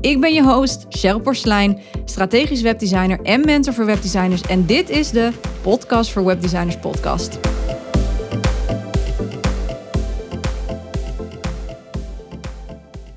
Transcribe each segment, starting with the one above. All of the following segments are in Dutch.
Ik ben je host, Cheryl Porslein, strategisch webdesigner en mentor voor webdesigners. En dit is de Podcast voor Webdesigners podcast.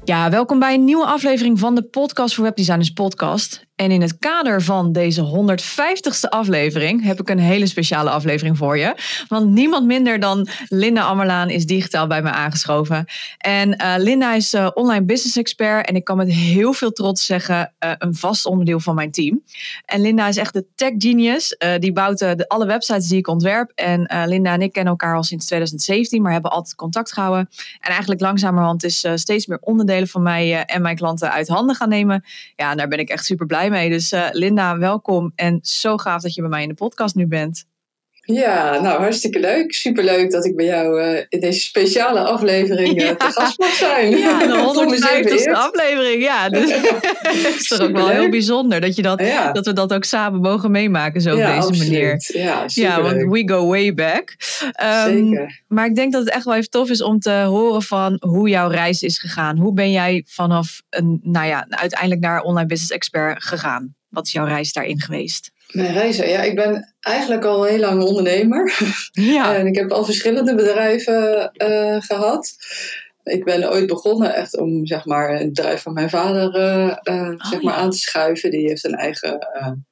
Ja, welkom bij een nieuwe aflevering van de Podcast voor Webdesigners podcast. En in het kader van deze 150ste aflevering heb ik een hele speciale aflevering voor je. Want niemand minder dan Linda Ammerlaan is digitaal bij me aangeschoven. En uh, Linda is uh, online business expert en ik kan met heel veel trots zeggen uh, een vast onderdeel van mijn team. En Linda is echt de tech genius. die bouwt de, alle websites die ik ontwerp. En Linda en ik kennen elkaar al sinds 2017, maar hebben altijd contact gehouden. En eigenlijk langzamerhand is steeds meer onderdelen van mij en mijn klanten uit handen gaan nemen. Ja, daar ben ik echt super blij mee Dus uh, Linda, welkom en zo gaaf dat je bij mij in de podcast nu bent. Ja, nou hartstikke leuk. Superleuk dat ik bij jou uh, in deze speciale aflevering uh, ja. te gast mag zijn. Ja, de 150ste aflevering. Ja, dus het is toch ook wel heel bijzonder dat, je dat, ja. dat we dat ook samen mogen meemaken zo op deze absoluut. manier. Ja, ja, want we go way back. Um, Zeker. Maar ik denk dat het echt wel even tof is om te horen van hoe jouw reis is gegaan. Hoe ben jij vanaf een, nou ja, uiteindelijk naar online business expert gegaan? Wat is jouw reis daarin geweest? Mijn reizen, ja, ik ben eigenlijk al heel lang ondernemer. Ja. en ik heb al verschillende bedrijven uh, gehad. Ik ben ooit begonnen echt om zeg maar, het bedrijf van mijn vader uh, uh, oh, zeg maar, ja. aan te schuiven. Die heeft een eigen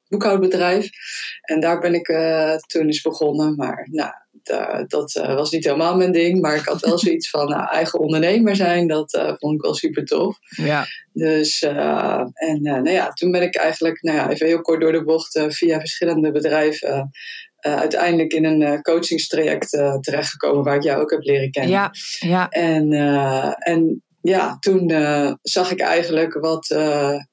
boekhoudbedrijf. En daar ben ik toen eens begonnen. Maar nou, dat, dat was niet helemaal mijn ding. Maar ik had wel zoiets van nou, eigen ondernemer zijn. Dat vond ik wel super tof. Ja. Dus, en nou ja, toen ben ik eigenlijk, nou ja, even heel kort door de bocht, via verschillende bedrijven, uiteindelijk in een coachingstraject terechtgekomen waar ik jou ook heb leren kennen. Ja, ja. En, en ja, toen zag ik eigenlijk wat,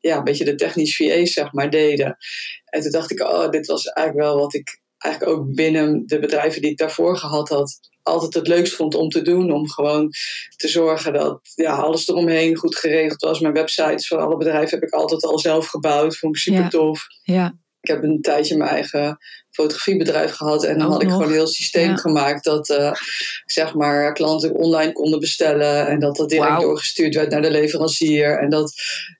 ja, een beetje de technisch VA's, zeg maar, deden. En toen dacht ik, oh, dit was eigenlijk wel wat ik eigenlijk ook binnen de bedrijven die ik daarvoor gehad had, altijd het leukst vond om te doen. Om gewoon te zorgen dat ja, alles eromheen goed geregeld was. Mijn websites van alle bedrijven heb ik altijd al zelf gebouwd. Vond ik super Ja. tof. Ja. Ik heb een tijdje mijn eigen fotografiebedrijf gehad. En dan Ook had ik nog. gewoon een heel systeem Ja. gemaakt dat uh, zeg maar, klanten online konden bestellen. En dat dat direct doorgestuurd werd naar de leverancier. En dat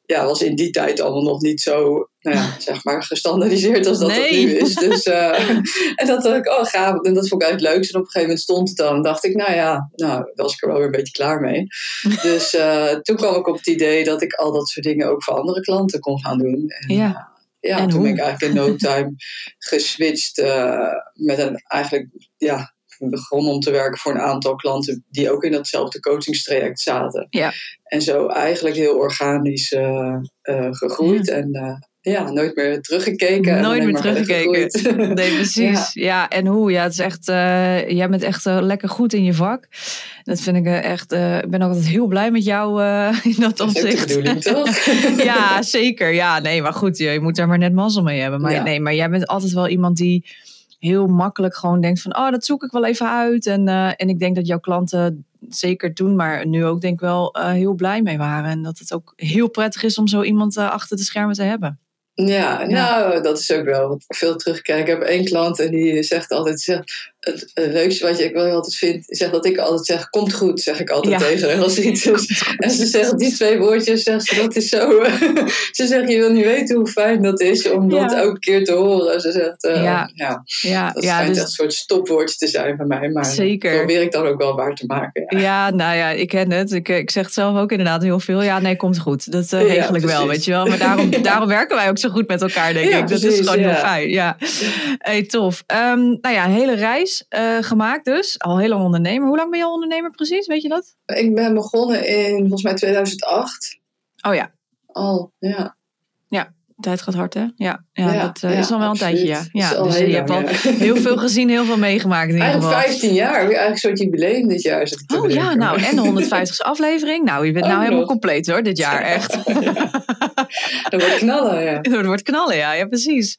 ja, was in die tijd allemaal nog niet zo nou ja, zeg maar, gestandardiseerd als dat Nee. dat nu is. Dus, uh, en dat dacht ik, oh gaaf. En dat vond ik eigenlijk het leukste. En op een gegeven moment stond het dan. Dacht ik, nou ja, nou, was ik er wel weer een beetje klaar mee. Dus uh, toen kwam ik op het idee dat ik al dat soort dingen ook voor andere klanten kon gaan doen. En, Ja. Ja, En toen hoe? ben ik eigenlijk in no time geswitcht uh, met een eigenlijk, ja, begonnen om te werken voor een aantal klanten die ook in datzelfde coachingstraject zaten. Ja. En zo eigenlijk heel organisch uh, uh, gegroeid. En ja, nooit meer teruggekeken. en Nooit meer teruggekeken. Nee, precies. Ja. en hoe? Ja, het is echt, uh, jij bent echt uh, lekker goed in je vak. Dat vind ik uh, echt, ik ben ook altijd heel blij met jou in dat opzicht. bedoeling, toch? ja, zeker. Ja, nee, maar goed, je, je moet er maar net mazzel mee hebben. Maar Ja. nee, maar jij bent altijd wel iemand die heel makkelijk gewoon denkt van, oh, dat zoek ik wel even uit. En, en ik denk dat jouw klanten zeker toen, maar nu ook denk ik wel heel blij mee waren. En dat het ook heel prettig is om zo iemand achter de schermen te hebben. Ja, nou, dat is ook wel wat ik veel terugkijk. Ik heb één klant en die zegt altijd: zegt, het, leukste wat je, ik wel altijd vind, zegt dat ik altijd zeg: komt goed, zeg ik altijd Ja. tegen haar als iets is. En ze zegt die twee woordjes, zegt ze, dat is zo. ze zegt: je wil niet weten hoe fijn dat is om dat Ja. elke keer te horen. Ze zegt: eh, Ja. ja. Ja, dat schijnt dus- echt een soort stopwoordje te zijn bij mij. Maar Zeker. dat probeer ik dan ook wel waar te maken. Ja. Ja, nou ja, ik ken het. Ik, ik zeg het zelf ook inderdaad heel veel. Ja, nee, komt goed. Dat uh, regel ik wel, weet je wel. Maar daarom, daarom werken wij ook zo goed met elkaar, denk ik. Dat is gewoon heel fijn. Ja, hey, tof. Ehm, nou ja, hele reis eh, gemaakt dus. Al heel lang ondernemer. Hoe lang ben je al ondernemer precies? Weet je dat? Ik ben begonnen in volgens mij 2008. Oh ja, Al, ja. Tijd gaat hard, hè? Ja, ja, Ja, dat eh, is al wel een tijdje, ja. ja Dat dus heel je hebt al heel veel gezien, heel veel meegemaakt in ieder Eigenlijk geval. 15 jaar. Eigenlijk een soort jubileum dit jaar. Zit Oh ja, nou, en de 150ste aflevering. Nou, je bent nou helemaal nog. compleet hoor, dit jaar, echt. Dat wordt knallen, ja. Het wordt knallen, ja, ja precies.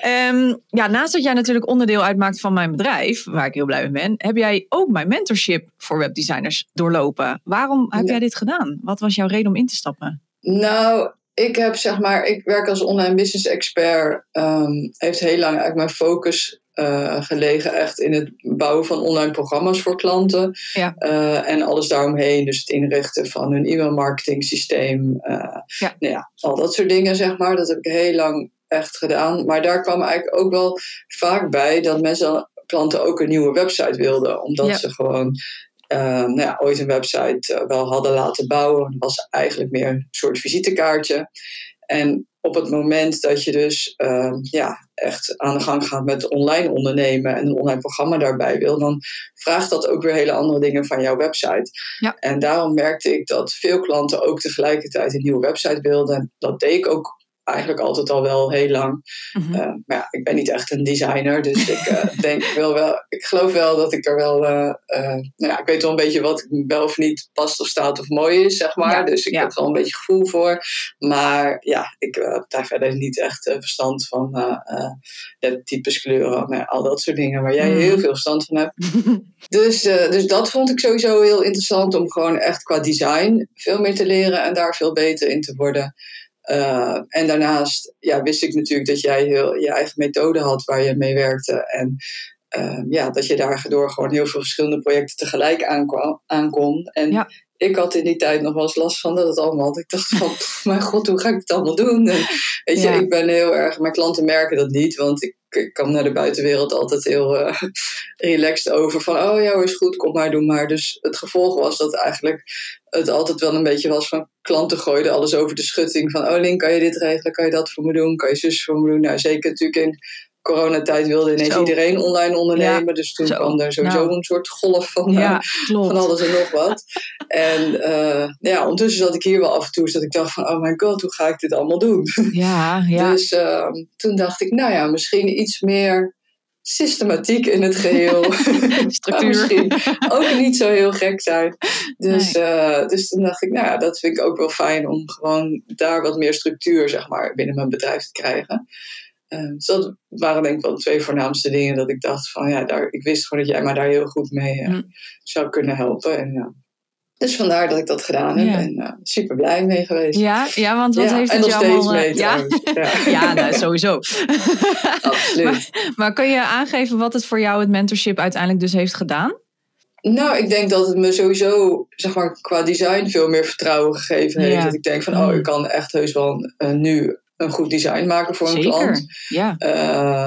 Ehm, ja, naast dat jij natuurlijk onderdeel uitmaakt van mijn bedrijf, waar ik heel blij mee ben, heb jij ook mijn mentorship voor webdesigners doorlopen. Waarom heb jij dit gedaan? Wat was jouw reden om in te stappen? Nou, ik heb zeg maar, ik werk als online business expert. ehm, heeft heel lang eigenlijk mijn focus eh, gelegen echt in het bouwen van online programma's voor klanten. Ja. Eh, en alles daaromheen. Dus het inrichten van hun e-mail marketing systeem. eh, Ja. Nou ja, al dat soort dingen zeg maar. Dat heb ik heel lang echt gedaan. Maar daar kwam eigenlijk ook wel vaak bij dat mensen, klanten ook een nieuwe website wilden. Omdat Ja. ze gewoon eh, nou ja, ooit een website eh, wel hadden laten bouwen. Dat was eigenlijk meer een soort visitekaartje. En op het moment dat je dus eh, ja, echt aan de gang gaat met online ondernemen en een online programma daarbij wil, dan vraagt dat ook weer hele andere dingen van jouw website. Ja. En daarom merkte ik dat veel klanten ook tegelijkertijd een nieuwe website wilden. En dat deed ik ook eigenlijk altijd al wel heel lang. Mhm. Uh, maar ja, ik ben niet echt een designer, dus ik uh, denk wel wel, ik geloof wel dat ik er wel, uh, nou ja, ik weet wel een beetje wat wel of niet past of staat of mooi is, zeg maar. Ja, dus ik ja. heb er wel een beetje gevoel voor. Maar ja, ik heb daar verder niet echt verstand van de types kleuren, nou, al dat soort dingen waar jij Mm. heel veel verstand van hebt. dus, dus dat vond ik sowieso heel interessant om gewoon echt qua design veel meer te leren en daar veel beter in te worden. Uh, en daarnaast ja, wist ik natuurlijk dat jij heel, je eigen methode had waar je mee werkte. En uh, ja, dat je daardoor gewoon heel veel verschillende projecten tegelijk aankwam, aankon. En. Ik had in die tijd nog wel eens last van dat het allemaal. Ik dacht van, mijn god, hoe ga ik het allemaal doen? En, weet je, ik ben heel erg. Mijn klanten merken dat niet, want ik, ik kwam naar de buitenwereld altijd heel uh, relaxed over. Van, oh ja, is goed, kom maar, doe maar. Dus het gevolg was dat eigenlijk het altijd wel een beetje was van klanten gooiden alles over de schutting. Van, oh Link, kan je dit regelen? Kan je dat voor me doen? Kan je zus voor me doen? Nou, zeker natuurlijk in coronatijd wilde ineens Zo. iedereen online ondernemen. Dus toen Zo. kwam er sowieso Nou. een soort golf van, Ja, klopt. van alles en nog wat. en uh, ja, ondertussen zat ik hier wel af en toe, dat ik dacht van, oh my god, hoe ga ik dit allemaal doen? Ja, ja. Dus uh, toen dacht ik, nou ja, misschien iets meer systematiek in het geheel. Structuur. misschien ook niet zo heel gek zijn. Dus, nee. uh, dus toen dacht ik, nou ja, dat vind ik ook wel fijn om gewoon daar wat meer structuur, zeg maar, binnen mijn bedrijf te krijgen. Uh, dus dat waren denk ik wel de twee voornaamste dingen dat ik dacht van ja, daar, ik wist gewoon dat jij mij daar heel goed mee uh, mm. zou kunnen helpen. En, ja. Dus vandaar dat ik dat gedaan heb Ja. en uh, super blij mee geweest. Ja, ja want wat Ja, heeft en het nog steeds allemaal... mee ja. Ja. ja nou, sowieso. Absoluut. maar, maar kun je aangeven wat het voor jou het mentorship uiteindelijk dus heeft gedaan? Nou, ik denk dat het me sowieso, zeg maar, qua design veel meer vertrouwen gegeven heeft. Ja. Dat ik denk van, oh, ik kan echt heus wel uh, nu een goed design maken voor een klant. Ja.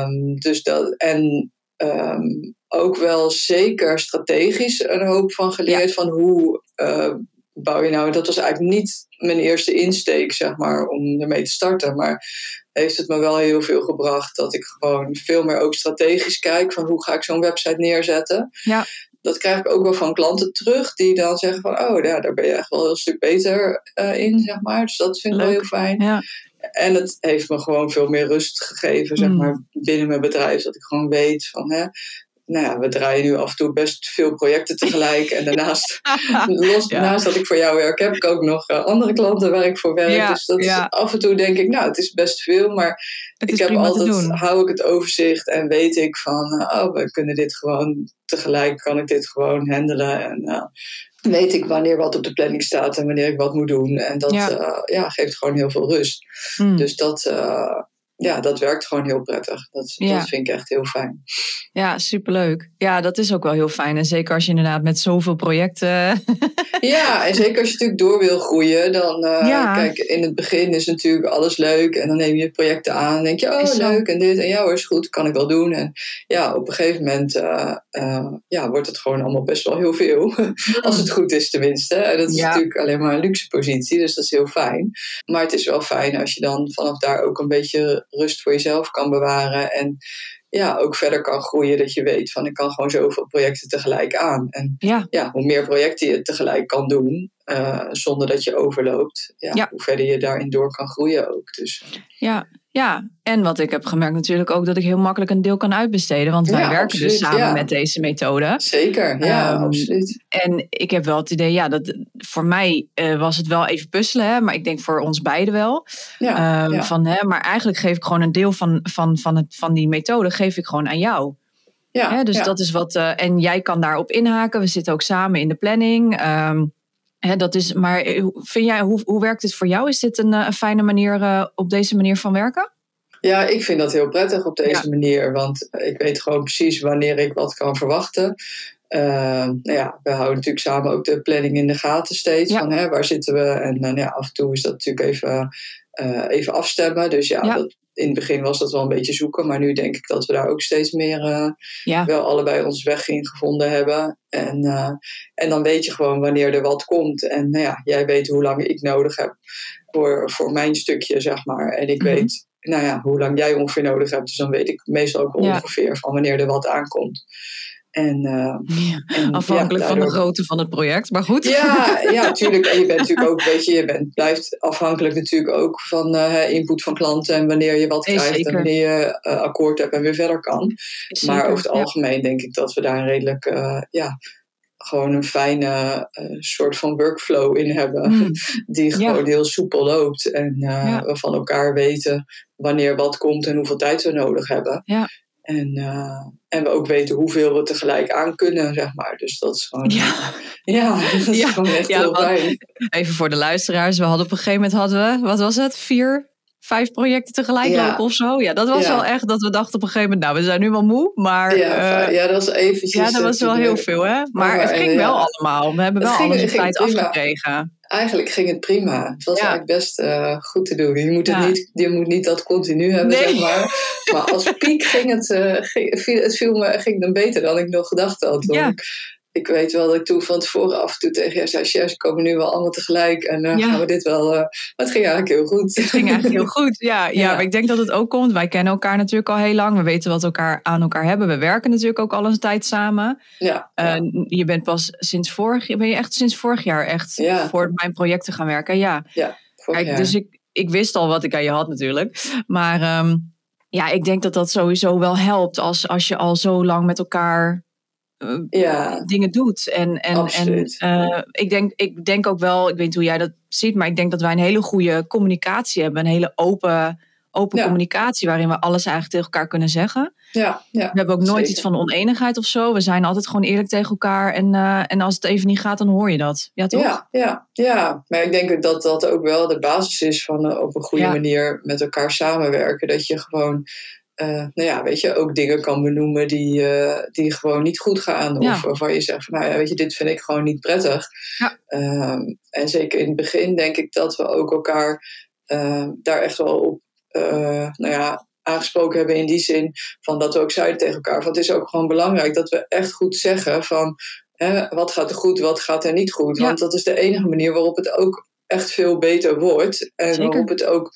Um, dus dat, en um, ook wel zeker strategisch een hoop van geleerd Ja. van hoe uh, bouw je nou. Dat was eigenlijk niet mijn eerste insteek, zeg maar, om ermee te starten. Maar heeft het me wel heel veel gebracht dat ik gewoon veel meer ook strategisch kijk van hoe ga ik zo'n website neerzetten. Ja. Dat krijg ik ook wel van klanten terug die dan zeggen van oh ja, daar ben je echt wel een stuk beter uh, in, zeg maar. Dus dat vind ik wel heel fijn. Ja. En het heeft me gewoon veel meer rust gegeven, zeg Mm. maar, binnen mijn bedrijf. Dat ik gewoon weet van, hè, nou ja, we draaien nu af en toe best veel projecten tegelijk. en daarnaast, los, Ja. naast dat ik voor jou werk, heb ik ook nog uh, andere klanten waar ik voor werk. Ja, dus dat ja. is af en toe denk ik, nou, het is best veel, maar Het ik heb altijd, hou ik het overzicht en weet ik van, uh, oh, we kunnen dit gewoon tegelijk, kan ik dit gewoon handelen. En uh, weet ik wanneer wat op de planning staat en wanneer ik wat moet doen. En dat Ja. ja. ja, geeft gewoon heel veel rust. Mm. Dus dat, uh, ja, dat werkt gewoon heel prettig. Dat, Ja. dat vind ik echt heel fijn. Ja, superleuk. Ja, dat is ook wel heel fijn. En zeker als je inderdaad met zoveel projecten... Ja, en zeker als je natuurlijk door wil groeien, dan uh, Ja. kijk, in het begin is natuurlijk alles leuk en dan neem je projecten aan en denk je, oh leuk en dit en ja hoor, is goed, kan ik wel doen. En ja, op een gegeven moment uh, uh, ja, wordt het gewoon allemaal best wel heel veel, als het goed is tenminste. En dat is Ja. natuurlijk alleen maar een luxe positie, dus dat is heel fijn. Maar het is wel fijn als je dan vanaf daar ook een beetje rust voor jezelf kan bewaren en ja, ook verder kan groeien. Dat je weet van ik kan gewoon zoveel projecten tegelijk aan. En Ja, ja, hoe meer projecten je tegelijk kan doen, eh, zonder dat je overloopt, ja, Ja. hoe verder je daarin door kan groeien ook. Dus ja, ja. En wat ik heb gemerkt natuurlijk ook dat ik heel makkelijk een deel kan uitbesteden. Want wij Ja, werken dus samen ja. met deze methode. zeker, ja, Ehm, absoluut. En ik heb wel het idee, ja, dat voor mij eh, was het wel even puzzelen, hè, maar ik denk voor ons beiden wel. Ja, Ehm, ja. van, hè, maar eigenlijk geef ik gewoon een deel van, van, van, het, van die methode geef ik gewoon aan jou. ja, Hè, dus dat is wat. eh, en jij kan daarop inhaken. We zitten ook samen in de planning. Ehm, dat is, maar eh, hoe- vind jij, hoe, hoe werkt dit voor jou? Is dit een, eh, een fijne manier eh, op deze manier van werken? Ja, ik vind dat heel prettig op deze Ja. manier, want ik weet gewoon precies wanneer ik wat kan verwachten. Nou ja, we houden natuurlijk samen ook de planning in de gaten steeds. Ja. Van, hè, waar zitten we? En dan ja, af en toe is dat natuurlijk even, even afstemmen. Dus ja, Ja. Dat, in het begin was dat wel een beetje zoeken. Maar nu denk ik dat we daar ook steeds meer eh, Ja, wel allebei ons weg in gevonden hebben. En, eh, en dan weet je gewoon wanneer er wat komt. En nou ja, jij weet hoe lang ik nodig heb voor, voor mijn stukje, zeg maar. En ik Mhm. weet nou ja, hoe lang jij ongeveer nodig hebt. Dus dan weet ik meestal ook Ja. ongeveer van wanneer er wat aankomt. En, eh, en afhankelijk ja, van de grootte van het project. Maar goed. ja, ja, tuurlijk. En je bent natuurlijk ook, weet je, je bent, blijft afhankelijk natuurlijk ook van eh, input van klanten en wanneer je wat Nee, krijgt zeker. en wanneer je eh, akkoord hebt en weer verder kan. Zeker, Maar over het ja. algemeen denk ik dat we daar een redelijk, ja, gewoon een fijne soort van workflow in hebben. Mm, Die gewoon heel soepel loopt en we van elkaar weten wanneer wat komt en hoeveel tijd we nodig hebben. Ja. En, eh, en we ook weten hoeveel we tegelijk aan kunnen, zeg maar. Dus dat is gewoon, Ja. ja, dat is Ja, gewoon echt ja, heel fijn. Even voor de luisteraars. We hadden op een gegeven moment hadden we, wat was het? Vier, vijf projecten tegelijk Ja. lopen of zo. Ja, dat was Ja. wel echt dat we dachten op een gegeven moment, nou, we zijn nu wel moe. Maar Ja, eh, ja, dat was eventjes... ja, dat was wel eh, heel veel, hè? Maar het ging eh, wel allemaal. We hebben Het wel ging- alles ging tijd afgekregen. Eigenlijk ging het prima. Het was eigenlijk best eh, goed te doen. Je moet, het niet, je moet niet dat continu hebben, Nee. zeg maar. Maar als piek ging het, eh, ging, viel, het viel me, ging dan beter dan ik nog gedacht had. Ja. Ik, weet wel dat ik toen van tevoren af en toe tegen jou zei... Ze komen nu wel allemaal tegelijk en Ja. gaan we dit wel... maar het ging eigenlijk heel goed. Het ging eigenlijk heel goed. Ja, ja, Ja. maar ik denk dat het ook komt. Wij kennen elkaar natuurlijk al heel lang. We weten wat elkaar aan elkaar hebben. We werken natuurlijk ook al een tijd samen. ja, ja, je bent pas sinds vorig jaar, ben je echt sinds vorig jaar echt Ja. voor mijn projecten gaan werken. Ja, vorig Kijk, jaar. dus ik, ik wist al wat ik aan je had natuurlijk. Maar ehm, ja, ik denk dat dat sowieso wel helpt als, als je al zo lang met elkaar eh, ja, dingen doet. En, en, en eh, ik, denk, ik denk ook wel, ik weet niet hoe jij dat ziet, maar ik denk dat wij een hele goede communicatie hebben. Een hele open, open Ja. communicatie waarin we alles eigenlijk tegen elkaar kunnen zeggen. ja, ja. We hebben ook nooit Zeker. iets van oneenigheid of zo. We zijn altijd gewoon eerlijk tegen elkaar. En, eh, en als het even niet gaat, dan hoor je dat. Ja, toch? Ja, ja, ja, maar ik denk dat dat ook wel de basis is van op een goede manier met elkaar samenwerken. Dat je gewoon, eh, nou ja, weet je, ook dingen kan benoemen die, eh, die gewoon niet goed gaan. Ja. Of waarvan je zegt van, nou ja, weet je, dit vind ik gewoon niet prettig. Ja. Ehm, en zeker in het begin denk ik dat we ook elkaar ehm, daar echt wel op, eh, nou ja, aangesproken hebben in die zin van dat we ook zeiden tegen elkaar. Van het is ook gewoon belangrijk dat we echt goed zeggen van hè, wat gaat er goed, wat gaat er niet goed. Ja. Want dat is de enige manier waarop het ook echt veel beter wordt. En Zeker. waarop het ook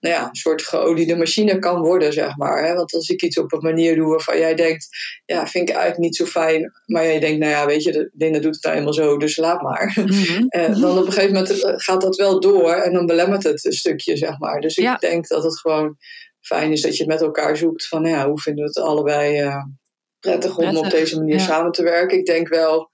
nou ja, een soort geoliede machine kan worden, zeg maar. Hè? Want als ik iets op een manier doe waarvan jij denkt, ja, vind ik eigenlijk niet zo fijn. Maar jij denkt, nou ja, weet je, Linda doet het nou eenmaal zo, dus laat maar. Mhm. En dan op een gegeven moment eh, gaat dat wel door en dan belemmert het een stukje, zeg maar. Dus ik Ja. denk dat het gewoon fijn is dat je het met elkaar zoekt van, nou ja, hoe vinden we het allebei eh, prettig om op deze manier ja. samen te werken. Ik denk wel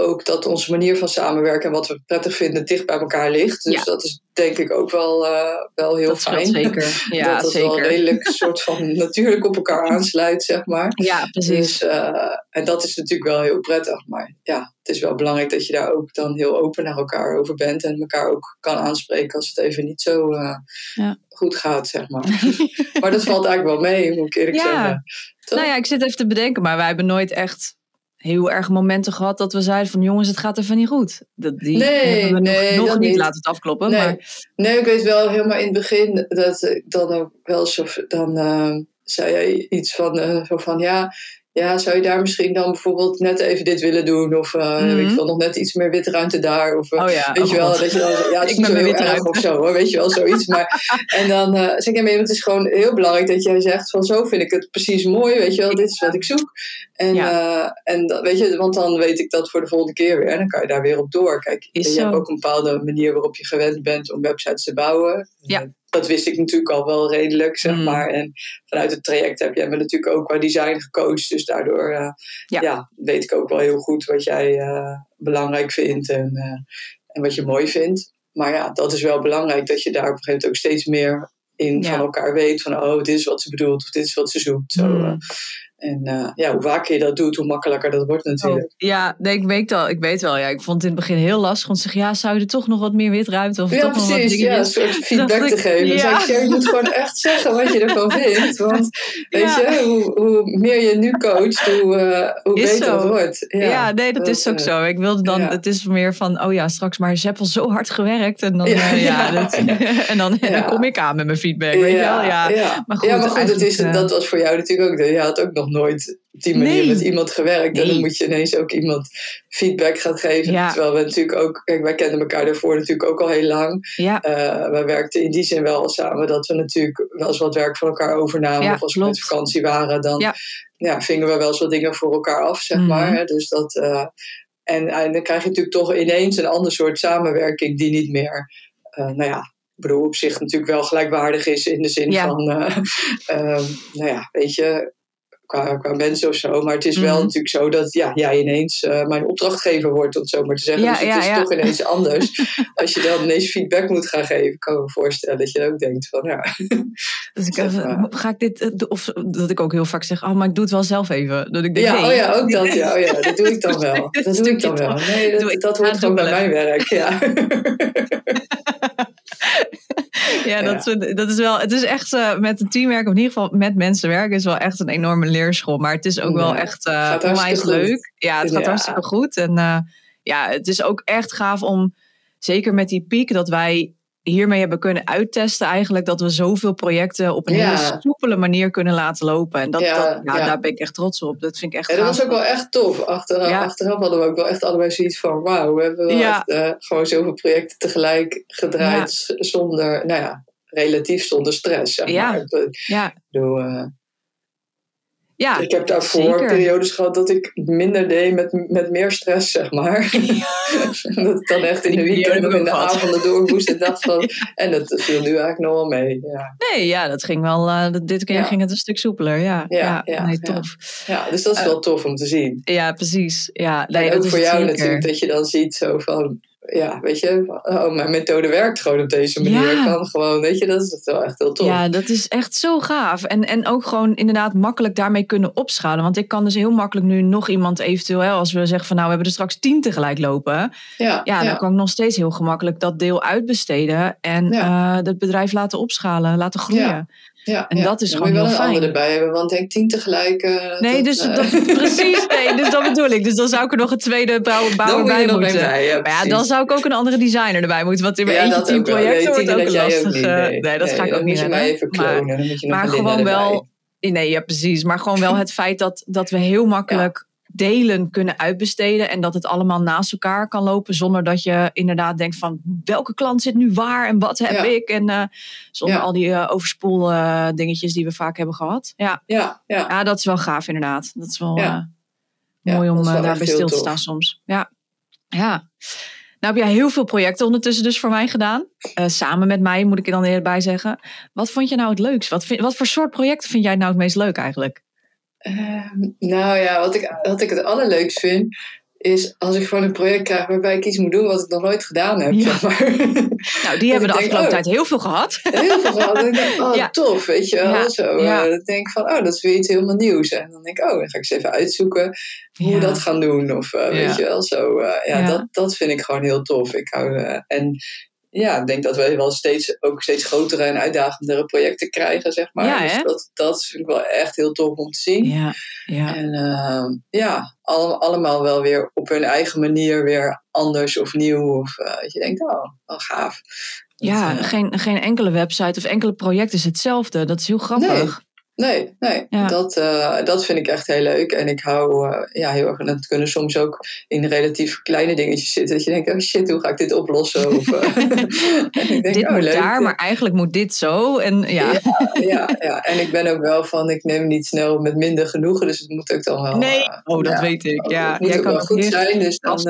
ook dat onze manier van samenwerken en wat we prettig vinden dicht bij elkaar ligt. Dus Ja. dat is denk ik ook wel, eh, wel heel dat fijn. zeker. Ja, dat het wel zeker. redelijk soort van natuurlijk op elkaar aansluit, zeg maar. Ja, precies. Dus, eh, en dat is natuurlijk wel heel prettig. Maar ja, het is wel belangrijk dat je daar ook dan heel open naar elkaar over bent. En elkaar ook kan aanspreken als het even niet zo eh, Ja. goed gaat, zeg maar. maar dat valt eigenlijk wel mee, moet ik eerlijk Ja. zeggen. Toch? Nou ja, ik zit even te bedenken, maar wij hebben nooit echt heel erg momenten gehad dat we zeiden van jongens, het gaat even niet goed. Dat, die Nee, hebben we nog, nee, nog dat niet niet. laten het afkloppen. Nee. Maar Nee, ik weet wel helemaal in het begin dat ik dan ook wel zo. Dan eh, zei jij iets van, eh, zo van ja. Ja, zou je daar misschien dan bijvoorbeeld net even dit willen doen? Of uh, mm weet je wel, nog net iets meer witruimte daar? Of uh, oh ja, weet oh je wel, dat je dan, ja, het is heel erg of zo hoor, weet je wel, zoiets. Maar, en dan uh, zeg ik, het is gewoon heel belangrijk dat jij zegt van zo vind ik het precies mooi, weet je wel, dit is wat ik zoek. En, ja. en dat, weet je, want dan weet ik dat voor de volgende keer weer en dan kan je daar weer op door. Kijk, is je hebt ook een bepaalde manier waarop je gewend bent om websites te bouwen. Ja dat wist ik natuurlijk al wel redelijk, zeg mm. maar. En vanuit het traject heb jij me natuurlijk ook qua design gecoacht. Dus daardoor uh, ja. ja. weet ik ook wel heel goed wat jij uh, belangrijk vindt en, uh, en wat je mooi vindt. Maar ja, dat is wel belangrijk dat je daar op een gegeven moment ook steeds meer in ja. van elkaar weet. Van oh, dit is wat ze bedoelt of dit is wat ze zoekt. Zo, mm. En uh, ja, hoe vaker je dat doet, hoe makkelijker dat wordt natuurlijk. Oh, ja, nee, ik weet al. Ik weet wel. Ja, ik vond het in het begin heel lastig om te zeggen, ja, zou je er toch nog wat meer witruimte of ja, toch precies, nog wat ja, een soort feedback te geven. Ja. Dus ik, je moet gewoon echt zeggen wat je ervan vindt. Want weet ja. je, hoe, hoe meer je nu coacht, hoe, uh, hoe beter zo. het wordt. Ja, ja nee, dat, dat, is ook uh, zo. Ik wilde dan, het is meer van, oh ja, straks maar ze hebben al zo hard gewerkt. En dan, ja, dat, en dan, en dan kom ik aan met mijn feedback. Weet je wel? Ja. Maar goed, ja, maar goed het is, dat was voor jou natuurlijk ook, je had ook nog nooit op die manier nee. met iemand gewerkt. Nee. En dan moet je ineens ook iemand feedback gaan geven. Ja. Terwijl we natuurlijk ook, kijk, wij kenden elkaar daarvoor natuurlijk ook al heel lang. Ja. Uh, wij werkten in die zin wel samen dat we natuurlijk wel eens wat werk van elkaar overnamen. Ja, of als we met vakantie waren, dan Ja. ja. vingen we wel eens wat dingen voor elkaar af, zeg Mhm. maar. Dus dat, uh, en, en dan krijg je natuurlijk toch ineens een ander soort samenwerking die niet meer, uh, nou ja, ik bedoel, op zich natuurlijk wel gelijkwaardig is in de zin Ja. van, uh, uh, nou ja, weet je, qua, qua mensen of zo. Maar het is wel Mhm. natuurlijk zo dat ja, jij ineens uh, mijn opdrachtgever wordt, om het zo maar te zeggen. Ja, dus het is ja. toch ineens anders. Als je dan ineens feedback moet gaan geven, kan ik me voorstellen dat je ook denkt van ja. Dus ik even, ga ik dit, eh, of dat ik ook heel vaak zeg, oh, maar ik doe het wel zelf even. Dat ik denk, Ja, oh ja, ook dat. Ja, oh ja, dat doe ik dan wel. Dat doe ik dan wel. Nee, dat, dat hoort gewoon bij mijn werk. Ja. Ja, dat, is- dat is wel. Het is echt eh, met een teamwerk, of in ieder geval met mensen werken, is wel echt een enorme leerschool. Maar het is ook wel echt gaat onwijs goed. leuk. Ja, het gaat hartstikke goed. En eh, ja, het is ook echt gaaf om, zeker met die piek, dat wij hiermee hebben kunnen uittesten eigenlijk dat we zoveel projecten op een Ja. hele soepele manier kunnen laten lopen. En dat, Ja, dat, ja, daar ben ik echt trots op. Dat vind ik echt Ja, dat gaaf. was ook wel echt tof. Achteraf, achteraf hadden we ook wel echt allebei zoiets van: wauw, we hebben wel echt, eh, gewoon zoveel projecten tegelijk gedraaid zonder, nou ja, relatief zonder stress. Zeg Ja. Ik bedoel, ja ik heb daarvoor zeker. periodes gehad dat ik minder deed met, met meer stress, zeg maar. dat ik dan echt in de weekend of in de avonden door moest en dacht van. En dat viel nu eigenlijk nog wel mee. Ja, Nee, ja, dat ging wel. eh, dit keer Ja. ging het een stuk soepeler. Ja, Ja, ja, ja, nee, ja. tof. ja dus dat is Eh, wel tof om te zien. Ja, precies. Ja, nee, en ook voor jou zeker. natuurlijk dat je dan ziet zo van. Ja, weet je, oh, mijn methode werkt gewoon op deze manier. Ja. Ik kan gewoon, weet je, dat is wel echt heel tof. Ja, dat is echt zo gaaf. En, en ook gewoon inderdaad makkelijk daarmee kunnen opschalen. Want ik kan dus heel makkelijk nu nog iemand eventueel, hè, als we zeggen van nou, we hebben er straks tien tegelijk lopen. ja, Ja, dan kan ik nog steeds heel gemakkelijk dat deel uitbesteden en Ja. eh, het bedrijf laten opschalen, laten groeien. Ja, en ja. dat is Dan gewoon moet je wel een fijn. erbij hebben, want denk tien tegelijk. eh, Nee, dus eh, dat, precies, nee, dus dat bedoel ik. Dus dan zou ik er nog een tweede bouwer, bij moeten. bij. Ja, Maar ja, dan zou ik ook een andere designer erbij moeten. Want in mijn eentje tien projecten Nee, wordt ook jij ook lastig. niet, eh, nee. nee, dat ga Nee, ik ook niet redden. even Maar- klonen. Maar gewoon wel. Nee, ja, precies. Maar gewoon wel het feit dat, dat we heel makkelijk delen kunnen uitbesteden. En dat het allemaal naast elkaar kan lopen. Zonder dat je inderdaad denkt van welke klant zit nu waar en wat heb Ja. ik. En eh, zonder Ja. al die eh, overspoel eh, dingetjes die we vaak hebben gehad. Ja. Ja, ja. ja, dat is wel gaaf inderdaad. Dat is wel mooi om wel daarbij stil te staan soms. Ja. ja. Nou heb jij heel veel projecten ondertussen dus voor mij gedaan. Samen met mij moet ik er dan erbij zeggen. Wat vond je nou het leukst? Wat, vind, wat voor soort projecten vind jij nou het meest leuk eigenlijk? Ehm, nou ja, wat ik, wat ik het allerleukst vind, is als ik gewoon een project krijg waarbij ik iets moet doen wat ik nog nooit gedaan heb. Ja. Zeg maar. Nou, die hebben de afgelopen oh. tijd heel veel gehad. Heel veel gehad. En ik denk, oh, Ja. tof, weet je wel. Ja, Zo, eh, dan denk ik van, oh, dat is weer iets helemaal nieuws. En dan denk ik, oh, dan ga ik eens even uitzoeken hoe we dat gaan doen. Of eh, weet je wel, zo. eh, ja, Ja. Dat, dat vind ik gewoon heel tof. Ik hou, en ja, ik denk dat we wel steeds, ook steeds grotere en uitdagendere projecten krijgen, zeg maar. Ja, dus dat, dat vind ik wel echt heel tof om te zien. Ja, ja. En ehm, ja, al- allemaal wel weer op hun eigen manier weer anders of nieuw. Of dat je denkt, oh, wel gaaf. Dat, ja eh, geen, geen enkele website of enkele project is hetzelfde. Dat is heel grappig. Nee, nee. Ja. Dat, eh, dat vind ik echt heel leuk. En ik hou eh, ja, heel erg. En het kunnen soms ook in relatief kleine dingetjes zitten. Dat je denkt, oh shit, hoe ga ik dit oplossen? Of, eh, ik denk, dit oh, moet leuk. daar, maar eigenlijk moet dit zo. En ja. Ja, ja, ja, en ik ben ook wel van, ik neem niet snel met minder genoegen. Dus het moet ook dan wel. Nee, oh, dat ja, weet ik. Ja, het moet jij ook kan wel goed zijn. Dus dan,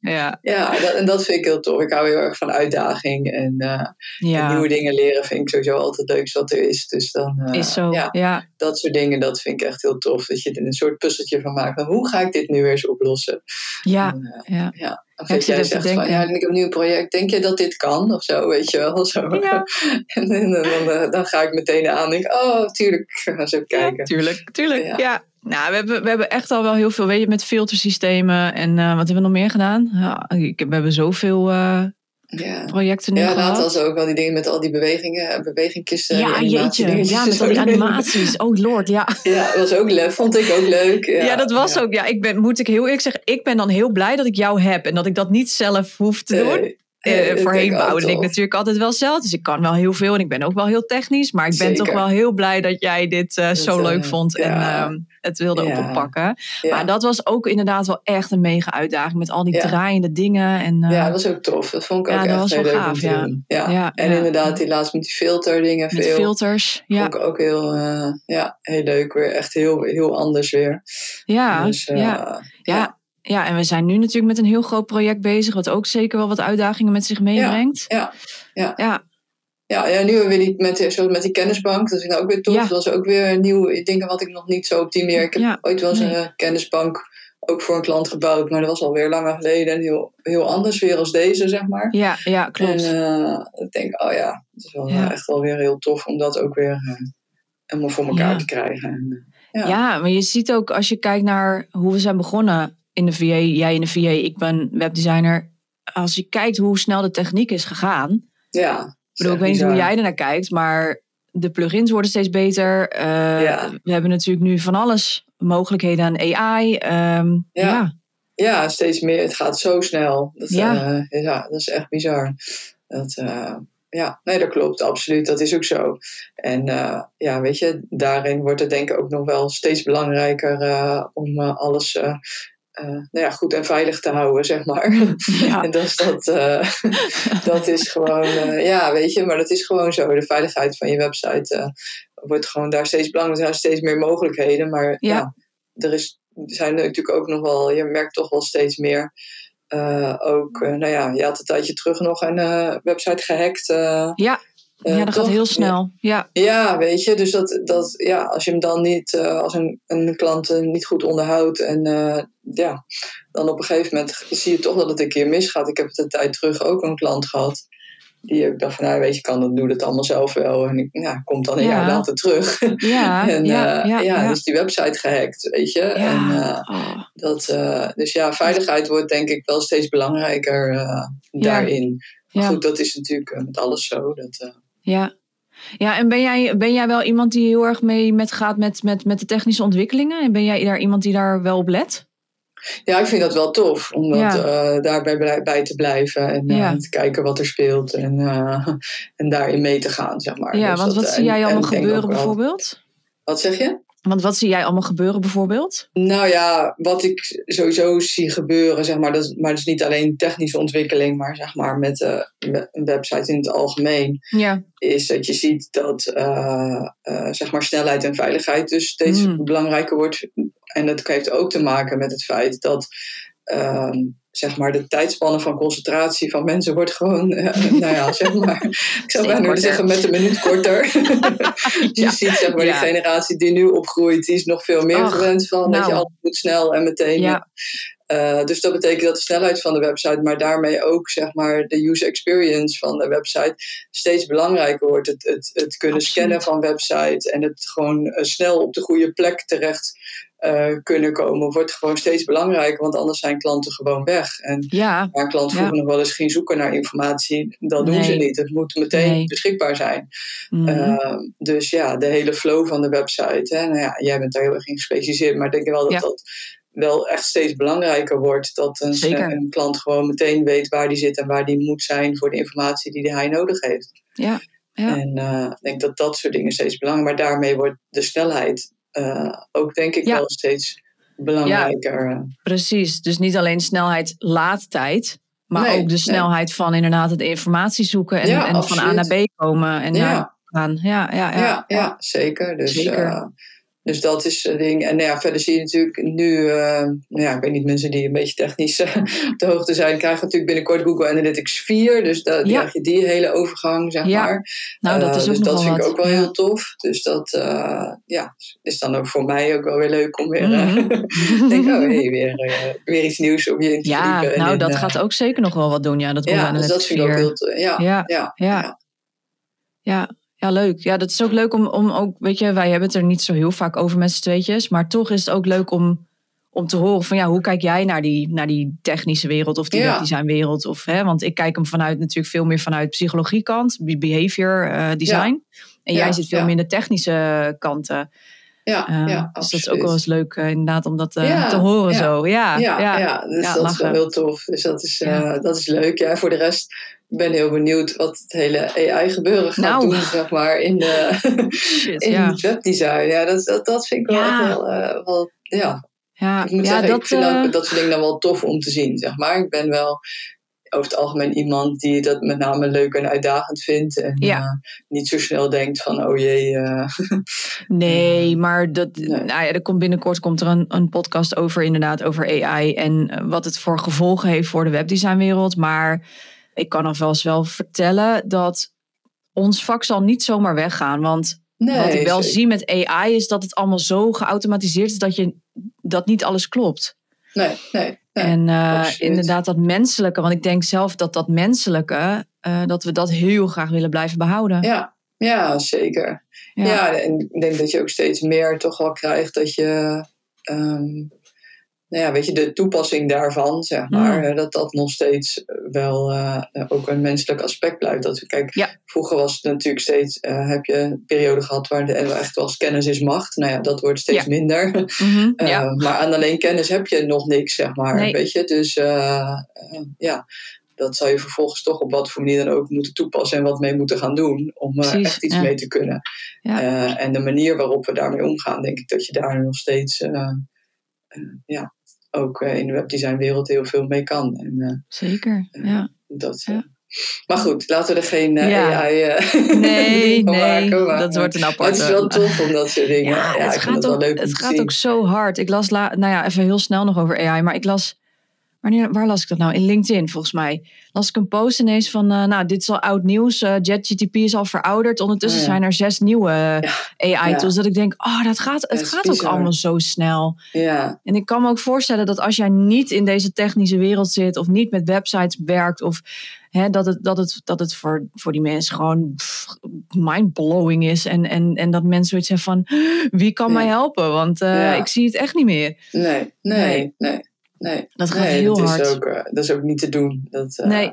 ja. ja, dat, en dat vind ik heel tof. Ik hou heel erg van uitdaging. En, en ja. nieuwe dingen leren vind ik sowieso altijd leukste wat er is. Dus dan, Is zo. Ja, Ja. dat soort dingen, dat vind ik echt heel tof. Dat je er een soort puzzeltje van maakt. Van, hoe ga ik dit nu weer eens oplossen? Ja. En, eh, Ja. ja. Of Ja, ik dat jij zegt van, ja, ik heb een nieuw project. Denk je dat dit kan? Of zo, weet je wel. Zo. Ja. en, en dan, eh, dan ga ik meteen aan. Denk, oh, tuurlijk. Ga eens even Ja, kijken. tuurlijk, tuurlijk. Ja. Ja. Nou, we hebben, we hebben echt al wel heel veel, weet je, met filtersystemen. En eh, wat hebben we nog meer gedaan? Ja, ik, we hebben zoveel eh, Ja. projecten nu Ja, later was ook wel die dingen met al die bewegingen, eh, bewegingkisten. ja, jeetje. Ja, met al die animaties. Oh lord, ja. Ja, dat was ook leuk. Vond ik ook leuk. Ja, Ja, dat was ja. ook. Ja, ik ben, moet ik heel eerlijk zeggen, ik ben dan heel blij dat ik jou heb. En dat ik dat niet zelf hoef te doen. Eh, nee, dat voorheen bouwde ik natuurlijk altijd wel zelf. Dus ik kan wel heel veel en ik ben ook wel heel technisch. Maar ik ben toch wel heel blij dat jij dit eh, zo eh, leuk vond en ja. ehm, het wilde Ja. oppakken. Ja. Maar dat was ook inderdaad wel echt een mega uitdaging met al die Ja. draaiende dingen. En, eh, ja, dat was ook tof. Dat vond ik Ja, ook echt heel leuk gaaf, ja. Ja. Ja, en ja. inderdaad, die laatst met die filterdingen met veel. filters. Ja, Vond ik ook heel, eh, ja, heel leuk. Weer echt heel, heel anders weer. ja, Dus, eh, ja. Ja. ja, en we zijn nu natuurlijk met een heel groot project bezig. Wat ook zeker wel wat uitdagingen met zich meebrengt. Ja, ja. Ja, Ja, ja, nu hebben we die met, zoals met die kennisbank. Dat vind ik ook weer tof. Ja. Dat was ook weer nieuwe dingen wat ik nog niet zo op die manier... Ik heb Ja, ooit wel eens nee. een kennisbank ook voor een klant gebouwd. Maar dat was alweer langer geleden. En heel, heel anders weer als deze, zeg maar. ja, ja klopt. En eh, ik denk, oh ja, het is wel Ja. eh, echt wel weer heel tof om dat ook weer eh, helemaal voor elkaar Ja. te krijgen. En, eh, ja. Ja, maar je ziet ook als je kijkt naar hoe we zijn begonnen in de VA, jij in de VA, ik ben webdesigner. Als je kijkt hoe snel de techniek is gegaan. ja. Ik bedoel, ik weet niet hoe jij ernaar kijkt, maar de plugins worden steeds beter. Eh, Ja. We hebben natuurlijk nu van alles mogelijkheden aan AI. ehm, ja. Ja. Ja, steeds meer. Het gaat zo snel. Dat, Ja. ja. ja, dat is echt bizar. Dat, eh, ja, nee, dat klopt. Absoluut. Dat is ook zo. En eh, ja, weet je, daarin wordt het denk ik ook nog wel steeds belangrijker eh, om eh, alles eh, nou ja, goed en veilig te houden, zeg maar. Ja. En dat, is dat, eh, dat is gewoon, eh, ja, weet je, maar dat is gewoon zo. De veiligheid van je website wordt gewoon daar steeds belangrijker. Er zijn steeds meer mogelijkheden, maar Ja. ja, er, is, er zijn natuurlijk ook nog wel, je merkt toch wel steeds meer. ook, nou ja, je had een tijdje terug nog een website gehackt. eh, Ja, ja, dat gaat heel snel. Ja, Ja, weet je, dus dat, dat ja, als je hem dan niet, eh, als een, een klant eh, niet goed onderhoudt en eh, ja, dan op een gegeven moment zie je toch dat het een keer misgaat. Ik heb het een tijd terug ook een klant gehad. Die ik dacht van, nou weet je, kan dat, doe dat allemaal zelf wel. En ik, ja, komt dan een Ja. jaar later terug. ja, en ja, eh, ja, ja. dus die website gehackt, weet je. En, eh, Oh. dat, eh, dus ja, veiligheid wordt denk ik wel steeds belangrijker eh, daarin. Goed, dat is natuurlijk eh, met alles zo. Dat, eh, Ja. Ja, en ben jij, ben jij wel iemand die heel erg mee met gaat met, met, met de technische ontwikkelingen? En ben jij daar iemand die daar wel op let? Ja, ik vind dat wel tof om dat, Ja. eh, daarbij bij te blijven en eh, Ja. te kijken wat er speelt en, eh, en daarin mee te gaan, zeg maar. Ja, Dus want dat, wat zie jij allemaal gebeuren wel- bijvoorbeeld? Wat zeg je? Want wat zie jij allemaal gebeuren bijvoorbeeld? Nou ja, wat ik sowieso zie gebeuren, zeg maar, dat, is- maar dat is niet alleen technische ontwikkeling, maar zeg maar met eh, een website in het algemeen, Ja, is dat je ziet dat eh, eh, zeg maar snelheid en veiligheid dus steeds Hmm. belangrijker wordt. En dat heeft ook te maken met het feit dat ehm, zeg maar de tijdspannen van concentratie van mensen wordt gewoon, eh, nou ja, zeg maar, ik zou bijna willen zeggen met een minuut korter. je Ja. ziet zeg maar Ja. de generatie die nu opgroeit, die is nog veel meer gewend van, dat je nou. alles moet snel en meteen. Ja. Eh, dus dat betekent dat de snelheid van de website, maar daarmee ook zeg maar, de user experience van de website steeds belangrijker wordt. Het, het, het kunnen Absoluut. scannen van websites en het gewoon eh, snel op de goede plek terecht eh, kunnen komen, wordt gewoon steeds belangrijker, want anders zijn klanten gewoon weg. En ja, waar een klant Ja. vroeger nog wel eens ging zoeken naar informatie, dat doen ze niet. Het moet meteen Nee. beschikbaar zijn. Mhm. Ehm, dus ja, de hele flow van de website. Hè, nou ja, jij bent daar heel erg in gespecialiseerd, maar ik denk wel dat Ja. dat wel echt steeds belangrijker wordt. Dat een klant gewoon meteen weet waar die zit en waar die moet zijn voor de informatie die hij nodig heeft. ja. ja. En eh, ik denk dat dat soort dingen steeds belangrijker. Maar daarmee wordt de snelheid eh, ook denk ik Ja. wel steeds belangrijker. Precies. Dus niet alleen snelheid laadtijd, maar Nee, ook de nee. snelheid van inderdaad het informatie zoeken en, Ja, en van A naar. B komen en Ja. naar gaan. Ja, ja, ja. Ja, ja, zeker. Dus, Zeker. Dus dat is het ding. En nou ja, verder zie je natuurlijk nu, eh, nou ja, ik weet niet, mensen die een beetje technisch op de hoogte zijn, krijgen natuurlijk binnenkort Google Analytics 4. Dus dan Ja. krijg je die hele overgang, zeg Ja, maar. Nou, dat Eh, is ook dus dat vind ik ook wel heel tof. Dus dat eh, ja, is dan ook voor mij ook wel weer leuk om weer. Mhm. denk, oh hey, weer, weer iets nieuws om je in te Ja. En nou, dat gaat ook zeker nog wel wat doen. Ja, dat Google Ja, dus dat Analytics vind ik ook 4. heel tof. Ja, Ja, ja, ja. Ja, leuk. Ja, dat is ook leuk om, om ook, weet je, wij hebben het er niet zo heel vaak over met z'n tweetjes. Maar toch is het ook leuk om, om te horen van ja, hoe kijk jij naar die, naar die technische wereld of die Ja. webdesignwereld? Of, hè, want ik kijk hem vanuit natuurlijk veel meer vanuit psychologiekant, be- behavior eh, design. En Ja, jij zit veel meer in de technische kanten. Ja, Eh, ja, dus dat is ook wel eens leuk eh, inderdaad om dat eh, Ja, te horen ja. zo. Ja, Ja, ja. dus dat is wel heel tof. Dus dat is, eh, dat is leuk. Ja, voor de rest ik ben heel benieuwd wat het hele AI-gebeuren gaat Nou. doen, zeg maar, in, de, Shit, in ja. webdesign. Ja, dat, dat, dat vind ik wel Ja. wel, eh, wel ja. Ja, Ik moet zeggen, dat, ik vind ook dat soort dingen dan wel tof om te zien, zeg maar. Ik ben wel over het algemeen iemand die dat met name leuk en uitdagend vindt. En Ja. eh, niet zo snel denkt van, oh jee. Nee, maar dat, Nee. Nou ja, er komt binnenkort komt er een, een podcast over, inderdaad, over AI en wat het voor gevolgen heeft voor de webdesignwereld. Maar ik kan nog wel vertellen dat ons vak zal niet zomaar weggaan. Want nee, wat ik wel zeker. zie met AI is dat het allemaal zo geautomatiseerd is dat, je, dat niet alles klopt. Nee, nee. nee. en eh, inderdaad dat menselijke, want ik denk zelf dat dat menselijke, eh, dat we dat heel graag willen blijven behouden. Ja, ja, zeker. Ja. en ik denk dat je ook steeds meer toch wel krijgt dat je, ehm, nou ja, weet je, de toepassing daarvan, zeg maar, Mm. eh, dat dat nog steeds wel eh, ook een menselijk aspect blijft. Dat we, kijk, Ja. vroeger was het natuurlijk steeds, eh, heb je een periode gehad waar de, echt was kennis is macht. Nou ja, dat wordt steeds Ja. minder. Mhm, Eh, ja. Maar aan alleen kennis heb je nog niks, zeg maar. Nee. Weet je? Dus eh, eh, ja, dat zou je vervolgens toch op wat voor manier dan ook moeten toepassen en wat mee moeten gaan doen om eh, Precies, echt iets mee te kunnen. Eh, en de manier waarop we daarmee omgaan, denk ik dat je daar nog steeds eh, eh, ja, ook eh, in de webdesignwereld heel veel mee kan. En, eh, Zeker, ja. dat, Ja. eh, maar goed, laten we er geen eh, Ja. AI eh, Nee, van nee, maken. Maar, dat wordt een aparte. het is wel tof om dat soort dingen. Ja, Ja, het gaat, ook, het gaat ook zo hard. Ik las, la, nou ja, even heel snel nog over AI, maar ik las, wanneer, waar las ik dat nou? In LinkedIn volgens mij. Las ik een post ineens van, eh, nou, dit is al oud nieuws. eh JetGTP is al verouderd. Ondertussen Oh ja. zijn er zes nieuwe AI-tools. Dat ik denk, oh, dat gaat, het Dat gaat ook allemaal zo snel. Ja, En ik kan me ook voorstellen dat als jij niet in deze technische wereld zit of niet met websites werkt of hè, dat het, dat het, dat het voor, voor die mensen gewoon mindblowing is en, en, en dat mensen zoiets hebben van wie kan mij helpen? Want eh, ik zie het echt niet meer. nee, nee, Nee. nee. Nee. Dat gaat nee, heel dat hard. Is ook, eh, dat is ook niet te doen. Dat, eh, Nee.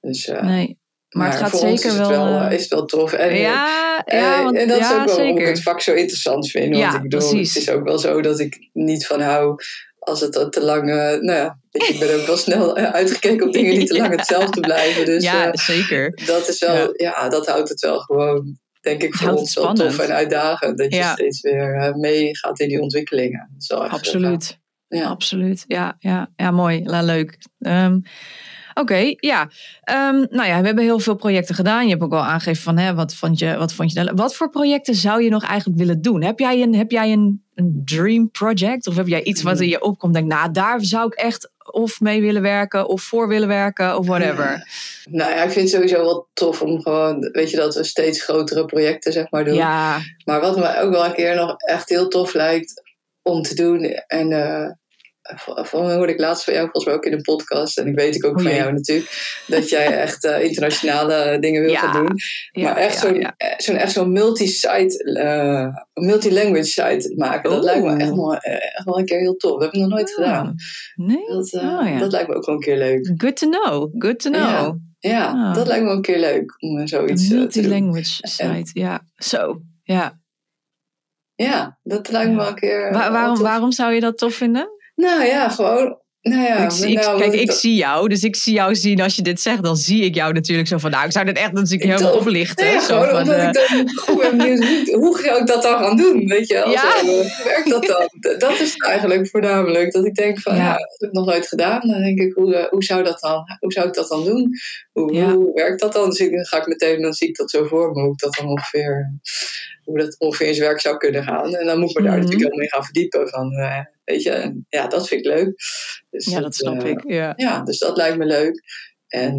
Dus, eh, nee. Maar, het gaat voor ons zeker is het wel. wel, is het wel tof. En, ja, ja, want, en dat is ja ook wel waarom ik zeker. het vak zo interessant vind. Ja, Want ik bedoel, precies. het is ook wel zo dat ik niet van hou als het te lang... nou ja, ik ben ook wel snel uitgekeken op dingen die te lang Ja. hetzelfde blijven. Dus ja, zeker. dat is wel... Ja. Ja. dat houdt het wel gewoon, denk ik, voor houdt ons wel tof en uitdagend. Dat je Ja. steeds weer eh, meegaat in die ontwikkelingen. Is Absoluut. Ja. Absoluut. Ja, ja, ja mooi. La, leuk. Ehm, Oké, ja. Ehm, nou ja, we hebben heel veel projecten gedaan. Je hebt ook wel aangegeven van, hè, wat vond je, wat vond je daar- Wat voor projecten zou je nog eigenlijk willen doen? Heb jij een, heb jij een, een dream project? Of heb jij iets wat in je opkomt? Denk, nou, daar zou ik echt of mee willen werken, of voor willen werken, of whatever. Nou ja, ik vind het sowieso wel tof om gewoon, weet je, dat we steeds grotere projecten zeg maar doen. Ja, Maar wat me ook wel een keer nog echt heel tof lijkt om te doen. En eh van hoorde ik laatst van jou volgens mij ook in een podcast. En ik weet ik ook van jou natuurlijk. Dat jij echt eh, internationale dingen wil Ja. gaan doen. ja, maar echt zo'n ja. eh, zo'n echt zo'n multi-site, eh, multi-language site maken. Dat lijkt me echt wel, echt wel een keer heel tof. Dat heb ik nog nooit Ah, gedaan. Nee? Dat, Oh, dat lijkt me ook wel een keer leuk. Good to know. Good to know. Ja. Ah. dat lijkt me wel een keer leuk om zoiets te doen. multilanguage site. Ja, zo. Ja. Ja, dat lijkt me wel een keer. Wa- waarom, waarom zou je dat tof vinden? Nou ja, gewoon Nou ja, ik, zie- ik- nou, kijk, ik dat- zie jou, dus ik zie jou zien als je dit zegt, dan zie ik jou natuurlijk zo van, nou, ik zou dit echt natuurlijk Ik helemaal oplichten. Nee, zo gewoon van, omdat eh, ik dan goed ben benieuwd hoe, hoe ga ik dat dan gaan doen, weet je wel? Ja. Zo, hoe werkt dat dan? Dat is het eigenlijk voornamelijk, dat ik denk van, Ja. ja, dat heb ik nog nooit gedaan. Dan denk ik, hoe, eh, hoe, zou, dat dan, hoe zou ik dat dan doen? Hoe, Ja. hoe werkt dat dan? Dus ik, dan ga ik meteen, dan zie ik dat zo voor me, hoe ik dat dan ongeveer, hoe dat ongeveer in zijn werk zou kunnen gaan. En dan moet ik me daar Mhm. natuurlijk helemaal in gaan verdiepen van, eh, weet je, ja, dat vind ik leuk. Dus ja, dat snap eh, ik. Ja. ja, dus dat lijkt me leuk. En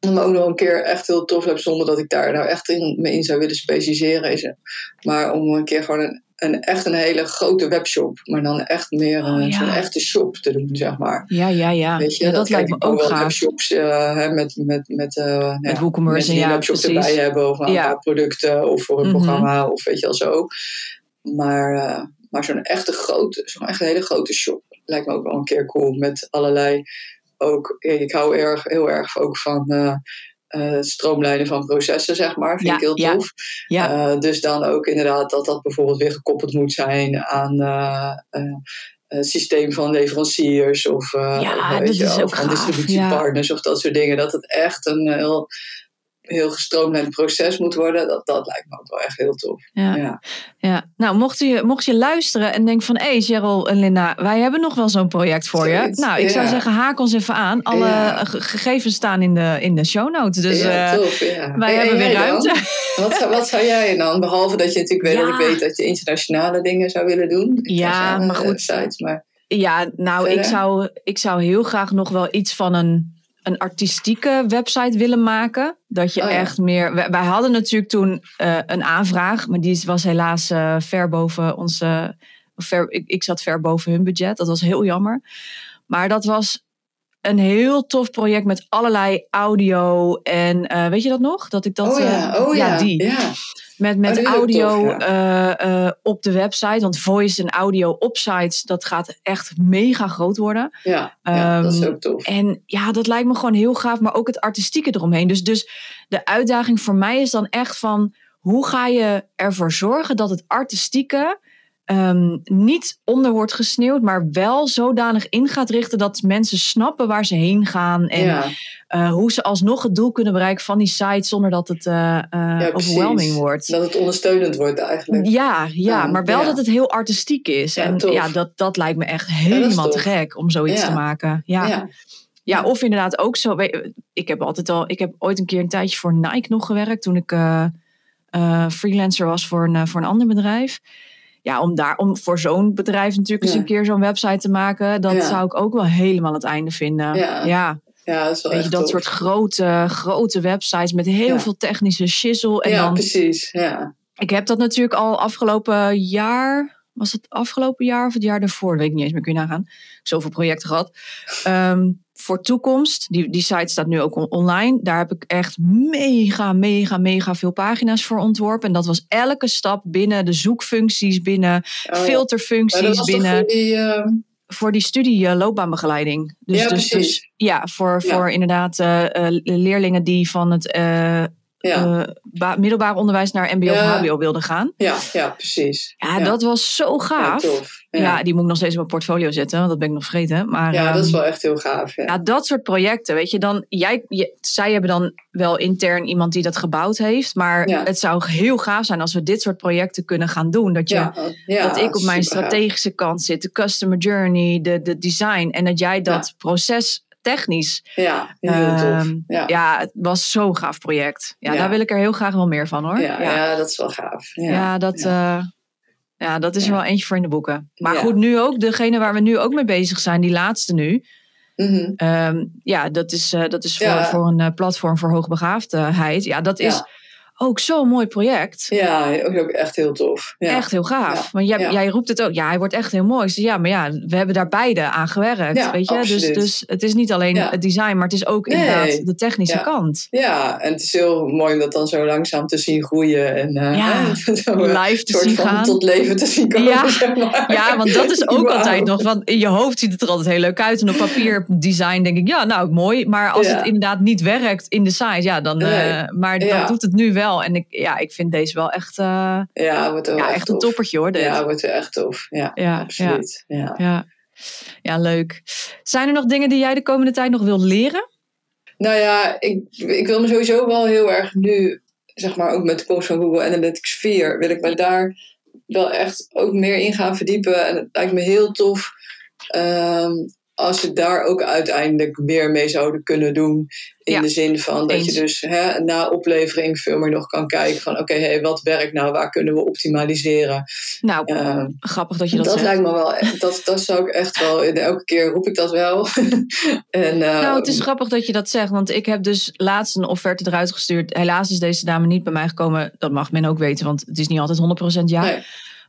dan ook nog een keer echt heel tof heb, zonder dat ik daar nou echt in, me in zou willen specialiseren. Is, er- maar om een keer gewoon een, een, echt een hele grote webshop, maar dan echt meer Oh, een, ja. zo'n echte shop te doen, zeg maar. Ja, ja, ja. Weet je, ja dat, lijkt me ook wel gaaf. webshops eh, met, met, met, eh, nou ja, mensen die ja, een webshop precies. erbij hebben of een paar producten of voor een Mhm. programma of weet je wel zo. Maar, eh, maar zo'n echte grote, zo'n echt hele grote shop lijkt me ook wel een keer cool met allerlei ook, ik hou erg, heel erg ook van eh, stroomlijnen van processen, zeg maar. Vind Ja, ik heel tof. Ja, Eh, dus dan ook inderdaad dat dat bijvoorbeeld weer gekoppeld moet zijn aan eh, systeem van leveranciers of, Ja, of, weet je van gaaf, distributiepartners of dat soort dingen. Dat het echt een heel, heel gestroomlijnd proces moet worden. Dat, dat lijkt me ook wel echt heel tof. ja. Ja. Ja, nou, mocht je, mocht je luisteren en denken van... hé, hey, Cheryl en Linda, wij hebben nog wel zo'n project voor je. Nou, ik zou zeggen, haak ons even aan. Alle Ja. gegevens staan in de, in de show notes. Dus ja, eh, tof. Ja. wij En- hebben en weer ruimte. Wat zou, wat zou jij dan? Behalve dat je natuurlijk weet, dat ik weet dat je internationale dingen zou willen doen. Ja, maar goed. Sites, maar Ja, nou, ik zou, ik zou heel graag nog wel iets van een, een artistieke website willen maken. Dat je Oh ja. echt meer. Wij, wij hadden natuurlijk toen eh, een aanvraag, maar die was helaas eh, ver boven onze. Ver, ik, ik zat ver boven hun budget. Dat was heel jammer. Maar dat was een heel tof project met allerlei audio. En eh, weet je dat nog? Dat ik dat. oh ja, eh, oh ja, die. ja. Met, Oh, met audio tof, eh, op de website. Want voice en audio op sites, dat gaat echt mega groot worden. Ja, ja dat is Ehm, ook tof. En ja, dat lijkt me gewoon heel gaaf. Maar ook het artistieke eromheen. Dus, dus de uitdaging voor mij is dan echt van... Hoe ga je ervoor zorgen dat het artistieke... ehm, niet onder wordt gesneeuwd, maar wel zodanig in gaat richten dat mensen snappen waar ze heen gaan. En ja, eh, hoe ze alsnog het doel kunnen bereiken van die site zonder dat het precies. overwhelming wordt. dat het ondersteunend wordt eigenlijk. Ja, ja, maar wel ja. dat het heel artistiek is. En tof. ja, dat, dat lijkt me echt helemaal te gek om zoiets te maken. Ja. Ja. of inderdaad ook zo. Ik heb altijd al, ik heb ooit een keer een tijdje voor Nike nog gewerkt toen ik freelancer was voor een, voor een ander bedrijf. Ja, om daar om voor zo'n bedrijf natuurlijk eens een keer zo'n website te maken, dat zou ik ook wel helemaal het einde vinden. Ja. ja. Dat is wel Weet je, dat soort grote, grote websites met heel Ja. veel technische shizzle. En ja, dan, precies. Ja. ik heb dat natuurlijk al afgelopen jaar. Was het afgelopen jaar of het jaar daarvoor? Dat weet ik niet eens meer, kun je nagaan. Zoveel projecten gehad. Ehm, voor toekomst, die, die site staat nu ook on- online. Daar heb ik echt mega, mega, mega veel pagina's voor ontworpen. En dat was elke stap binnen de zoekfuncties, binnen Oh, ja. Filterfuncties, was toch binnen voor die, ehm, voor die studie eh, loopbaanbegeleiding. Dus, Ja, dus, precies. dus ja, voor, Ja. voor inderdaad eh, eh, leerlingen die van het ja. eh, ba- middelbaar onderwijs naar MBO Ja. HBO wilden gaan. ja, ja, precies. Ja, dat was zo gaaf. Ja, tof. Ja, die moet ik nog steeds in mijn portfolio zetten, want dat ben ik nog vergeten. Maar ja, dat is ehm, wel echt heel gaaf. Ja. ja, dat soort projecten, weet je, dan, jij, je- zij hebben dan wel intern iemand die dat gebouwd heeft. Maar het zou heel gaaf zijn als we dit soort projecten kunnen gaan doen. Dat, je, dat ik op mijn strategische kant zit, de customer journey, de, de design. En dat jij dat proces technisch. Ja, heel ehm, tof. Ja. Ja, het was zo'n gaaf project. Ja, Ja. daar wil ik er heel graag wel meer van hoor. Ja, ja. dat is wel gaaf. Ja, Ja, dat, ja. ja, dat is er wel eentje voor in de boeken. Maar goed, nu ook, degene waar we nu ook mee bezig zijn, die laatste nu. Mhm. ehm, ja, dat is, eh, dat is voor, voor een eh, platform voor hoogbegaafdheid. Ja, dat is. Ook zo'n mooi project. ja, ook ook echt heel tof. Ja. Echt heel gaaf. Ja. Want jij, Ja. jij roept het ook. Ja, hij wordt echt heel mooi. Zeg, ja, maar ja, we hebben daar beide aan gewerkt. Weet je? Dus, absoluut. dus het is niet alleen het design, maar het is ook Nee. inderdaad de technische kant. Ja, en het is heel mooi om dat dan zo langzaam te zien groeien. En eh, zo, eh, Live te soort zien van gaan. tot leven te zien komen. Ja. zeg maar. Ja, want dat is ook altijd nog. Want in je hoofd ziet het er altijd heel leuk uit. En op papier design denk ik, ja, nou mooi. Maar als het inderdaad niet werkt in de site, ja, dan. Nee. eh, maar dat doet het nu wel. En ik, ja, ik vind deze wel echt, eh, Ja, wordt wel ja, echt echt een toppertje hoor. Dit. Ja, wordt wel echt tof. Ja, Ja, absoluut. Ja. ja. Ja, leuk. Zijn er nog dingen die jij de komende tijd nog wilt leren? Nou ja, ik, ik wil me sowieso wel heel erg nu, zeg maar ook met de komst van Google Analytics 4, wil ik me daar wel echt ook meer in gaan verdiepen. En het lijkt me heel tof ehm, als we daar ook uiteindelijk meer mee zouden kunnen doen. In Ja, de zin van dat eens. je dus hè, na oplevering veel meer nog kan kijken van oké, hey, wat werkt nou, waar kunnen we optimaliseren. Nou, Ehm, grappig dat je dat, dat zegt. lijkt me wel, echt- dat, dat zou ik echt wel, elke keer roep ik dat wel. en, eh, Nou, het is grappig dat je dat zegt, want ik heb dus laatst een offerte eruit gestuurd. Helaas is deze dame niet bij mij gekomen. Dat mag men ook weten, want het is niet altijd 100% ja. nee.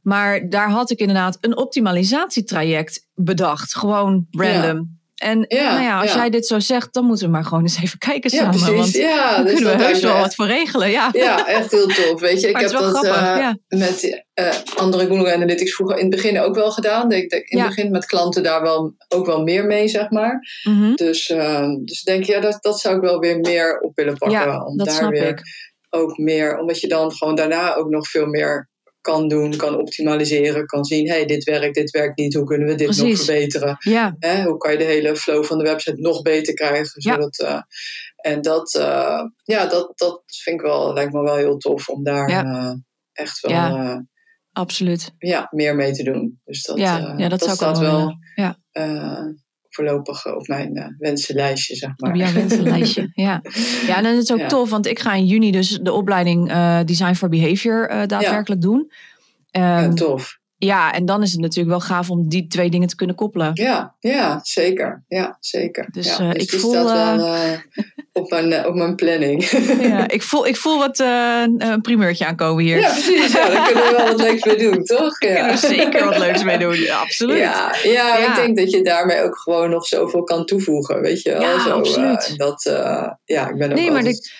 Maar daar had ik inderdaad een optimalisatietraject bedacht. Gewoon random. En Ja, nou ja, als ja. jij dit zo zegt, dan moeten we maar gewoon eens even kijken Ja, samen. precies. Want ja, dan dus kunnen we heus wel echt- wat voor regelen. Ja, Ja, echt heel tof. Weet je, ik Maar heb dat eh, met eh, andere Google Analytics vroeger in het begin ook wel gedaan. Ik denk in het begin met klanten daar wel, ook wel meer mee, zeg maar. Mhm. Dus, eh, dus denk je, ja, dat, dat zou ik wel weer meer op willen pakken. ja om dat daar snap weer ik. ook meer, omdat je dan gewoon daarna ook nog veel meer kan doen, kan optimaliseren, kan zien, hey, dit werkt, dit werkt niet, hoe kunnen we dit nog verbeteren? Ja, Hè, hoe kan je de hele flow van de website nog beter krijgen? Ja. Zodat, eh, en dat, eh, ja, dat, dat vind ik wel, lijkt me wel heel tof om daar Ja. eh, echt wel Ja. ja. absoluut. ja, meer mee te doen. Dus dat, ja, ja, dat, zou ik staat wel wel. Ja, voorlopig op mijn eh, wensenlijstje, zeg maar. op jouw wensenlijstje. ja. ja, en dan is het ook Ja. tof, want ik ga in juni dus de opleiding eh, Design for Behavior eh, daadwerkelijk doen. Ja, Ehm, tof. Ja, en dan is het natuurlijk wel gaaf om die twee dingen te kunnen koppelen. Ja, ja, zeker. Ja, zeker. Dus, ja, eh, dus ik voel, staat wel eh, op, mijn, eh, op mijn planning. Ja, ik, voel, ik voel wat eh, een primeurtje aankomen hier. ja, precies. Ja, daar kunnen we wel wat leuks mee doen, toch? Daar Ja. kunnen we zeker wat leuks mee doen. Ja, absoluut. Ja, ja, ik denk dat je daarmee ook gewoon nog zoveel kan toevoegen, weet je wel. Ja, Zo, eh, absoluut. dat, eh, ja, ik ben ook Nee, maar altijd-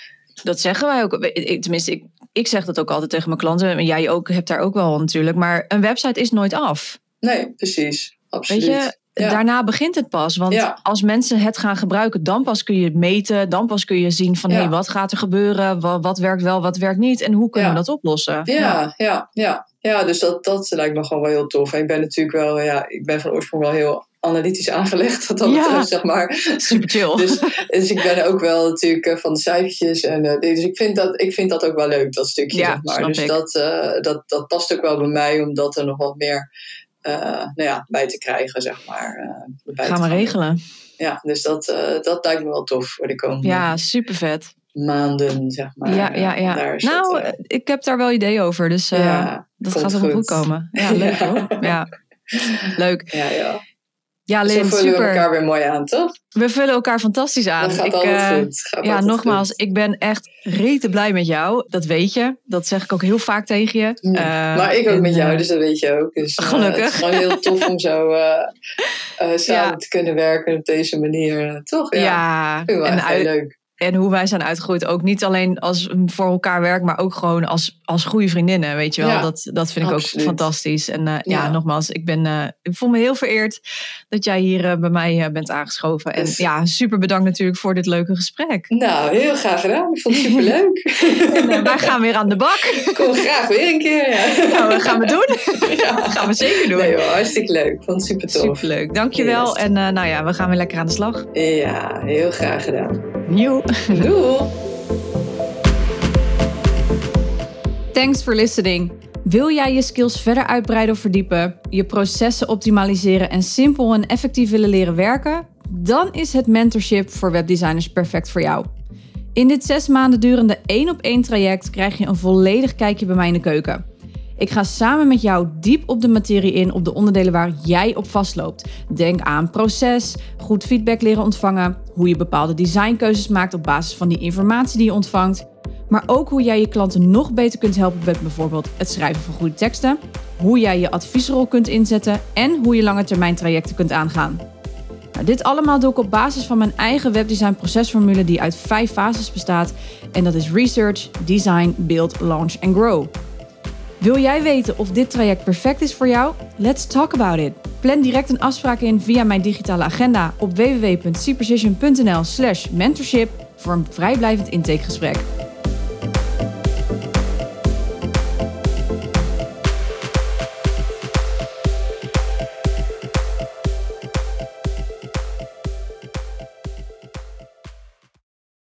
Dat zeggen wij ook. Ik- Tenminste, ik, ik zeg dat ook altijd tegen mijn klanten. En jij ook hebt daar ook wel natuurlijk. Maar een website is nooit af. Nee, precies. Absoluut. Weet je, Ja. daarna begint het pas. Want Ja. als mensen het gaan gebruiken, dan pas kun je het meten. Dan pas kun je zien van, Ja. hé, hey, wat gaat er gebeuren? Wat, wat werkt wel, wat werkt niet? En hoe kunnen we dat oplossen? Ja, ja, ja. ja dus dat, dat lijkt me gewoon wel heel tof. En ik ben natuurlijk wel, ja, ik ben van oorsprong wel heel analytisch aangelegd, wat dat Ja. betreft, zeg maar. Super chill. Dus, dus ik ben ook wel natuurlijk eh, van de cijfertjes. En, eh, dus ik vind, dat, ik vind dat ook wel leuk, dat stukje, Ja, zeg maar. Dus ik. dat, eh, dat, dat past ook wel bij mij, om dat er nog wat meer eh, nou ja, bij te krijgen, zeg maar. bij Gaan we gaan regelen. Ja, dus dat, dat lijkt me wel tof voor de komende Ja, super vet. maanden, zeg maar. ja, ja, ja. daar Nou, het, ik heb daar wel ideeën over. Dus ja, dat gaat helemaal goed komen. Ja, leuk Ja. hoor. Ja. Leuk. ja, ja. Ja, Lin, voelen we super. elkaar weer mooi aan, toch? We vullen elkaar fantastisch aan. Dat gaat Ik, altijd eh, goed. Gaat Ja, altijd nogmaals, goed. ik ben echt rete blij met jou. Dat weet je. Dat zeg ik ook heel vaak tegen je. Ja, Eh, maar ik ook en, met jou, eh, dus dat weet je ook. Dus, Gelukkig. het is gewoon heel tof om zo samen Ja. te kunnen werken op deze manier. toch? Ja, ja, vind ik wel en, echt heel uit- leuk. en hoe wij zijn uitgegroeid. Ook niet alleen als we voor elkaar werk, maar ook gewoon als, als goede vriendinnen. Weet je wel, Ja, dat, dat vind ik absoluut. ook fantastisch. En eh, ja. Ja. nogmaals, ik, ben, eh, ik voel me heel vereerd dat jij hier eh, bij mij bent aangeschoven. En Dus- ja, super bedankt natuurlijk voor dit leuke gesprek. Nou, heel graag gedaan. Ik vond het superleuk. En, wij gaan weer aan de bak. Ik kom graag weer een keer. Ja. Nou, dat gaan we doen. Dat gaan we zeker doen. Nee hoor, hartstikke leuk. Ik vond het super tof. Superleuk, dankjewel. Yes. En nou ja, we gaan weer lekker aan de slag. Ja, heel graag gedaan. Nieuw. Doei! Thanks for listening. Wil jij je skills verder uitbreiden of verdiepen, je processen optimaliseren en simpel en effectief willen leren werken? Dan is het mentorship voor webdesigners perfect voor jou. In dit zes maanden durende één op één traject krijg je een volledig kijkje bij mij in de keuken. Ik ga samen met jou diep op de materie in op de onderdelen waar jij op vastloopt. Denk aan proces, goed feedback leren ontvangen, hoe je bepaalde designkeuzes maakt op basis van die informatie die je ontvangt, maar ook hoe jij je klanten nog beter kunt helpen met bijvoorbeeld het schrijven van goede teksten, hoe jij je adviesrol kunt inzetten en hoe je lange termijn trajecten kunt aangaan. Nou, dit allemaal doe ik op basis van mijn eigen webdesign procesformule die uit vijf fases bestaat. En dat is research, design, build, launch en grow. Wil jij weten of dit traject perfect is voor jou? Let's talk about it. Plan direct een afspraak in via mijn digitale agenda op www.cprecision.nl slash mentorship voor een vrijblijvend intakegesprek.